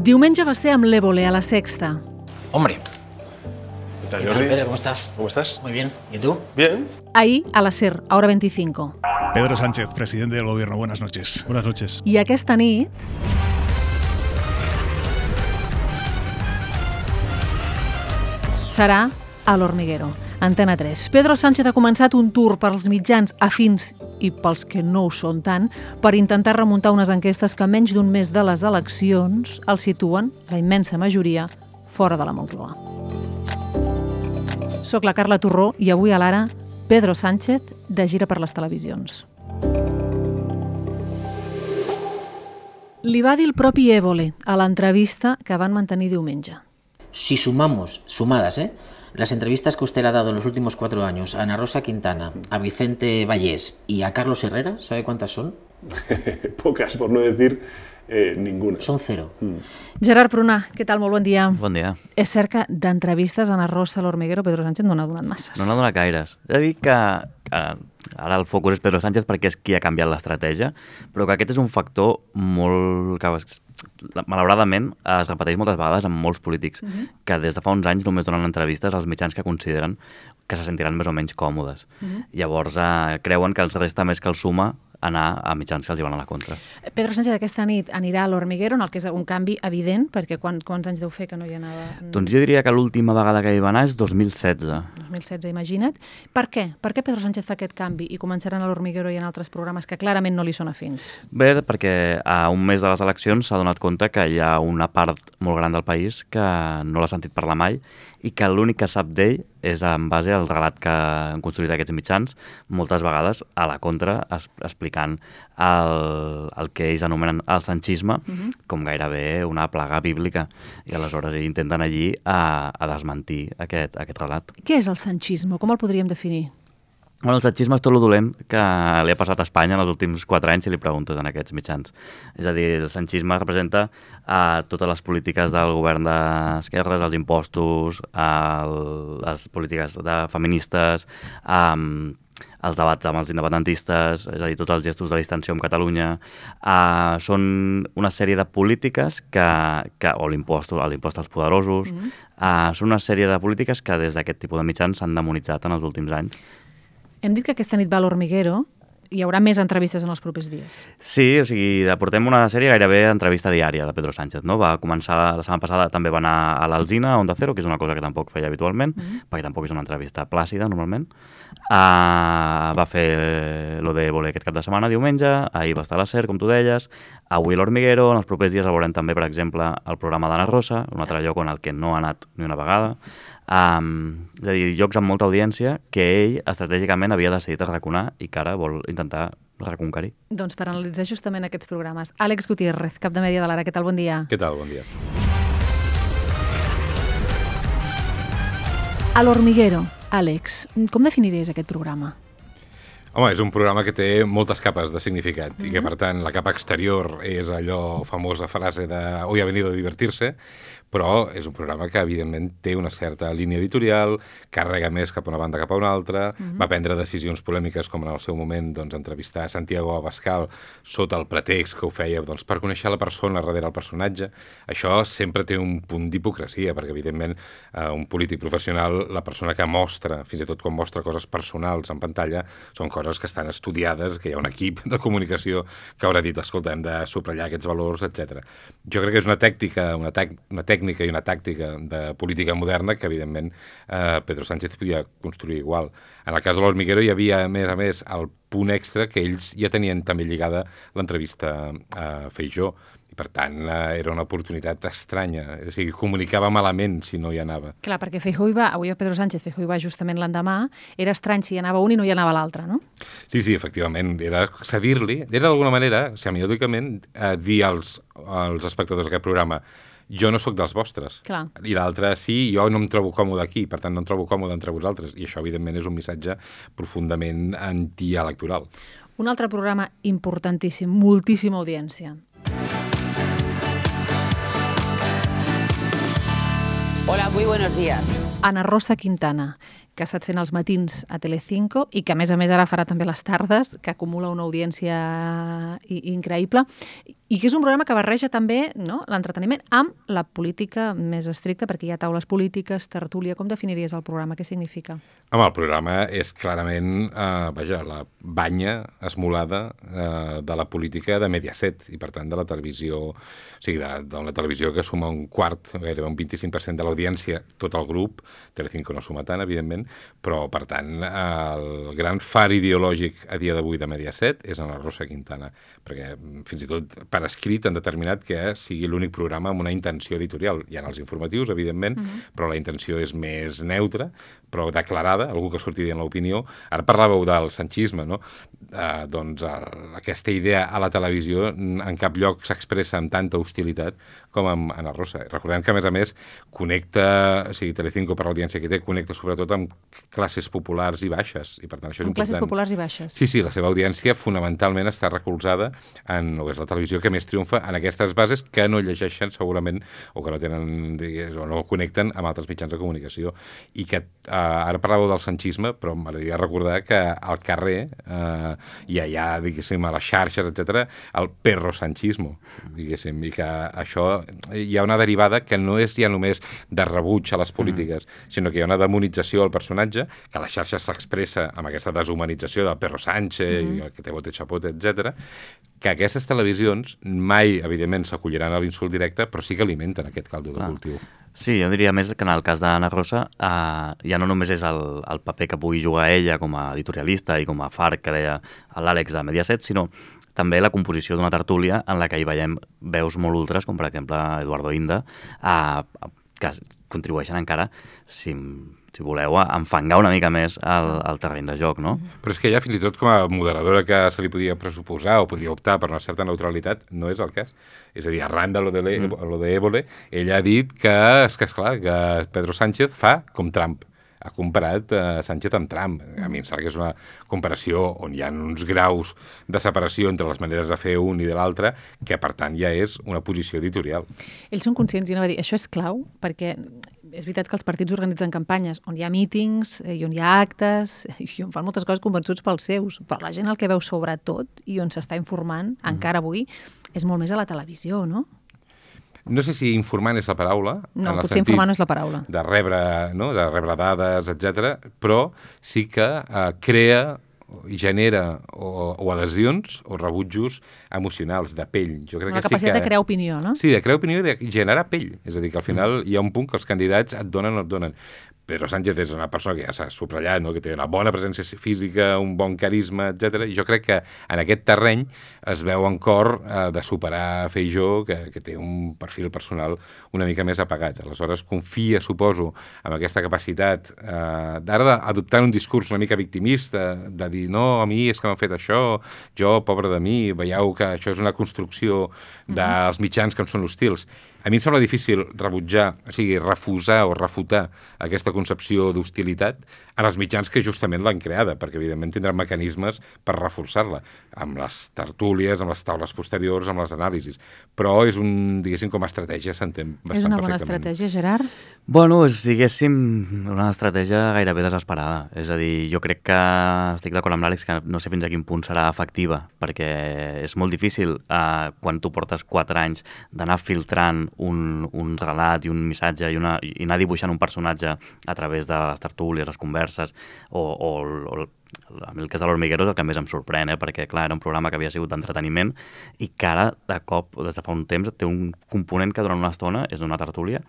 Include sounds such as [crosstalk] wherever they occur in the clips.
Diumenge va ser amb l'Évole a la Sexta. Hombre, ¿Qué tal, ¿qué tal, Jordi? Pedro? ¿Cómo estás? ¿Cómo estás? Muy bien. ¿Y tú? Bien. Ahir a la SER, a hora 25. Pedro Sánchez, presidente del gobierno. Buenas noches. Buenas noches. I aquesta nit serà a l'Hormiguero, Antena 3. Pedro Sánchez ha començat un tour pels mitjans afins i pels que no ho són tant per intentar remuntar unes enquestes que menys d'un mes de les eleccions el situen, la immensa majoria, fora de la Moncloa. Soc la Carla Torró i avui a l'Ara, Pedro Sánchez de gira per les televisions. Li va dir el propi Évole a l'entrevista que van mantenir diumenge. Si sumamos, sumadas, ¿eh? Las entrevistas que usted le ha dado en los últimos cuatro años a Ana Rosa Quintana, a Vicente Vallés y a Carlos Herrera, ¿sabe cuántas son? [laughs] Pocas, por no decir eh, ninguna. Son cero. Gerard Prunà, què tal? Molt bon dia. Bon dia. És cert que d'entrevistes a Ana Rosa, a l'Hormiguero, Pedro Sánchez no n'ha donat masses. No n'ha donat gaires. He de dir que, que ara el focus és Pedro Sánchez perquè és qui ha canviat l'estratègia, però que aquest és un factor molt... que malauradament es repeteix moltes vegades amb molts polítics, que des de fa uns anys només donen entrevistes als mitjans que consideren que se sentiran més o menys còmodes. Llavors eh, creuen que els resta més que el suma anar a mitjans que els hi van a la contra. Pedro Sánchez aquesta nit anirà a l'Hormiguero, en el que és un canvi evident, perquè quan, quants anys deu fer que no hi anava? Doncs jo diria que l'última vegada que hi va anar és 2016. 2016, imagina't. Per què? Per què Pedro Sánchez fa aquest canvi i començaran a l'Hormiguero i en altres programes que clarament no li són afins? Bé, perquè a un mes de les eleccions s'ha donat compte que hi ha una part molt gran del país que no l'ha sentit parlar mai i que l'únic que sap d'ell és en base al relat que han construït aquests mitjans, moltes vegades a la contra, es, explicant el, el que ells anomenen el sanchisme com gairebé una plaga bíblica. I aleshores intenten allí a, a desmentir aquest, aquest relat. Què és el sanchisme? Com el podríem definir? Bueno, el sanchisme és tot lo dolent que li ha passat a Espanya en els últims quatre anys si li preguntes en aquests mitjans. És a dir, el sanchisme representa uh, totes les polítiques del govern d'esquerres, els impostos, el, les polítiques de feministes, um, els debats amb els independentistes, és a dir, tots els gestos de distensió amb Catalunya, uh, són una sèrie de polítiques que, que o l'impost l'impost als poderosos, mm -hmm. uh, són una sèrie de polítiques que des d'aquest tipus de mitjans s'han demonitzat en els últims anys. Hem dit que aquesta nit va a l'Hormiguero. Hi haurà més entrevistes en els propers dies. Sí, o sigui, portem una sèrie gairebé entrevista diària de Pedro Sánchez, no? Va començar la setmana passada, també va anar a l'Alzina, a Onda Cero, que és una cosa que tampoc feia habitualment, mm -hmm. perquè tampoc és una entrevista plàcida, normalment. Uh, va fer lo de voler aquest cap de setmana, diumenge, ahir va estar a la SER, com tu deies, avui a l'Hormiguero, en els propers dies el veurem també, per exemple, el programa d'Anna Rosa, un altre lloc on el que no ha anat ni una vegada, Um, és a dir, llocs amb molta audiència que ell estratègicament havia decidit arraconar i que ara vol intentar reconquerir. Doncs per analitzar justament aquests programes. Àlex Gutiérrez, cap de Mèdia de l'Ara, què tal? Bon dia. Què tal? Bon dia. A l'Hormiguero, Àlex, com definiries aquest programa? Home, és un programa que té moltes capes de significat mm -hmm. i que, per tant, la capa exterior és allò famosa frase de hoy ha venido a divertirse, però és un programa que, evidentment, té una certa línia editorial, carrega més cap a una banda cap a una altra, mm -hmm. va prendre decisions polèmiques, com en el seu moment doncs, entrevistar Santiago Abascal sota el pretext que ho feia doncs, per conèixer la persona darrere el personatge. Això sempre té un punt d'hipocresia, perquè, evidentment, eh, un polític professional, la persona que mostra, fins i tot quan mostra coses personals en pantalla, són coses que estan estudiades, que hi ha un equip de comunicació que haurà dit, escolta, hem de subratllar aquests valors, etc. Jo crec que és una tècnica, una, tec una tècnica i una tàctica de política moderna que, evidentment, eh, Pedro Sánchez podia construir igual. En el cas de l'Hormiguero hi havia, a més a més, el punt extra que ells ja tenien també lligada l'entrevista a Feijó, i per tant eh, era una oportunitat estranya, és a dir, comunicava malament si no hi anava. Clar, perquè Feijó hi va, avui a Pedro Sánchez Feijó hi va justament l'endemà, era estrany si hi anava un i no hi anava l'altre, no? Sí, sí, efectivament, era cedir-li, era d'alguna manera, semiòdicament, eh, dir als, als espectadors d'aquest programa jo no sóc dels vostres. Clar. I l'altre, sí, jo no em trobo còmode aquí, per tant no em trobo còmode entre vosaltres. I això, evidentment, és un missatge profundament antielectoral. Un altre programa importantíssim, moltíssima audiència. Hola, muy buenos días. Ana Rosa Quintana, que ha estat fent els matins a Telecinco i que, a més a més, ara farà també les tardes, que acumula una audiència increïble. i que és un programa que barreja també no, l'entreteniment amb la política més estricta, perquè hi ha taules polítiques, tertúlia, com definiries el programa? Què significa? Home, el programa és clarament, eh, vaja, la banya esmolada eh, de la política de Mediaset i, per tant, de la televisió, o sigui, la televisió que suma un quart, gairebé un 25% de l'audiència, tot el grup, Telecinco no suma tant, evidentment, però, per tant, el gran far ideològic a dia d'avui de Mediaset és en la Rosa Quintana, perquè fins i tot per escrit han determinat que sigui l'únic programa amb una intenció editorial. Hi ha els informatius, evidentment, uh -huh. però la intenció és més neutra, però declarada, algú que surti dient l'opinió. Ara parlàveu del sanchisme, no? Eh, doncs el, aquesta idea a la televisió en cap lloc s'expressa amb tanta hostilitat com amb Ana Rosa. Recordem que, a més a més, connecta, o sigui, Telecinco per l'audiència que té, connecta sobretot amb classes populars i baixes, i per tant això és amb important. classes populars i baixes. Sí, sí, la seva audiència fonamentalment està recolzada en o és la televisió que més triomfa en aquestes bases que no llegeixen segurament o que no tenen, digués, o no connecten amb altres mitjans de comunicació i que eh, ara parlàveu del sanchisme però m'agradaria recordar que al carrer eh, i allà, diguéssim, a les xarxes, etc, el perro sanchismo, diguéssim, i que això hi ha una derivada que no és ja només de rebuig a les polítiques, mm. sinó que hi ha una demonització al personatge, que a les xarxes s'expressa amb aquesta deshumanització del perro Sánchez, mm. i el que té bote chapote, etc que aquestes televisions mai, evidentment, s'acolliran a l'insult directe, però sí que alimenten aquest caldo de cultiu. Sí, jo diria més que en el cas d'Anna Rosa eh, ja no només és el, el paper que pugui jugar ella com a editorialista i com a far que deia l'Àlex de Mediaset, sinó també la composició d'una tertúlia en la que hi veiem veus molt ultres, com per exemple Eduardo Inda, eh, que contribueixen encara, si, si voleu, a enfangar una mica més el, el terreny de joc, no? Però és que ja fins i tot com a moderadora que se li podia pressuposar o podria optar per una certa neutralitat, no és el cas. És a dir, arran de lo de, mm. lo de Évole, ella ha dit que, és que esclar, que Pedro Sánchez fa com Trump ha comparat eh, Sánchez amb Trump. A mi em sembla que és una comparació on hi ha uns graus de separació entre les maneres de fer un i de l'altre, que per tant ja és una posició editorial. Ells són conscients, i anava a dir, això és clau, perquè és veritat que els partits organitzen campanyes on hi ha mítings eh, i on hi ha actes [laughs] i on fan moltes coses convençuts pels seus, però la gent el que veu sobretot i on s'està informant, mm. encara avui, és molt més a la televisió, no? No sé si informant és la paraula. No, en el potser informant no és la paraula. De rebre, no? de rebre dades, etc. però sí que eh, crea genera o, o adhesions o rebutjos emocionals, de pell. Jo crec La que sí capacitat que... de crear opinió, no? Sí, de crear opinió i de generar pell. És a dir, que al final hi ha un punt que els candidats et donen o et donen. Pedro Sánchez és una persona que ja s'ha subratllat, no? que té una bona presència física, un bon carisma, etc. I jo crec que en aquest terreny es veu en cor eh, de superar Feijó, que, que té un perfil personal una mica més apagat. Aleshores, confia, suposo, en aquesta capacitat eh, d'ara d'adoptar un discurs una mica victimista, de dir, no, a mi és que m'han fet això, jo, pobre de mi, veieu que això és una construcció dels mitjans que em són hostils. A mi em sembla difícil rebutjar, o sigui, refusar o refutar aquesta concepció d'hostilitat en els mitjans que justament l'han creada, perquè evidentment tindran mecanismes per reforçar-la, amb les tertúlies, amb les taules posteriors, amb les anàlisis. Però és un, diguéssim, com a estratègia s'entén bastant És una bona perfectament. estratègia, Gerard? Bueno, és, diguéssim, una estratègia gairebé desesperada. És a dir, jo crec que estic d'acord amb l'Àlex que no sé fins a quin punt serà efectiva, perquè és molt difícil eh, quan tu portes 4 anys d'anar filtrant un, un relat i un missatge i, una, i anar dibuixant un personatge a través de les tertúlies, les converses o, o, o a mi el cas de l'Hormiguero és el que més em sorprèn, eh? perquè clar, era un programa que havia sigut d'entreteniment i que ara, de cop, des de fa un temps, té un component que durant una estona és una tertúlia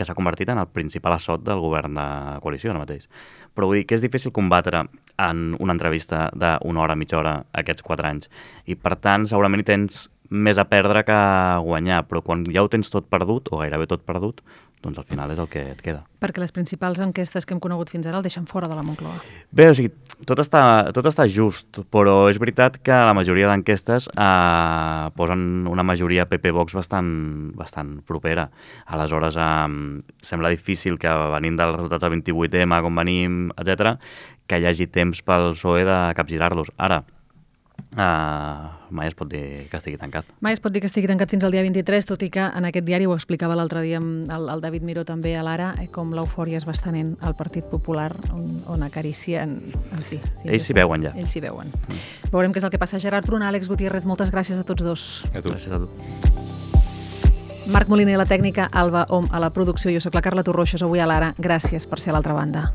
que s'ha convertit en el principal assot del govern de coalició ara mateix. Però vull dir que és difícil combatre en una entrevista d'una hora, mitja hora, aquests quatre anys. I per tant, segurament hi tens més a perdre que a guanyar, però quan ja ho tens tot perdut, o gairebé tot perdut, doncs al final és el que et queda. Perquè les principals enquestes que hem conegut fins ara el deixen fora de la Moncloa. Bé, o sigui, tot està, tot està just, però és veritat que la majoria d'enquestes eh, posen una majoria PP-Vox bastant, bastant propera. Aleshores, eh, sembla difícil que venint dels resultats del 28M, com venim, etc, que hi hagi temps pel PSOE de capgirar-los. Ara, uh, mai es pot dir que estigui tancat. Mai es pot dir que estigui tancat fins al dia 23, tot i que en aquest diari ho explicava l'altre dia amb el, el David Miró també a l'Ara, eh, com l'eufòria es va estenent al Partit Popular, on, on acaricien... En fi, Ells s'hi veuen ja. Ells s'hi veuen. Mm. Veurem què és el que passa. Gerard Pruna, Àlex Gutiérrez, moltes gràcies a tots dos. A tu. Gràcies a tu. Marc Moliner, la tècnica, Alba Om, a la producció. Jo sóc la Carla Torroixos, avui a l'Ara. Gràcies per ser a l'altra banda.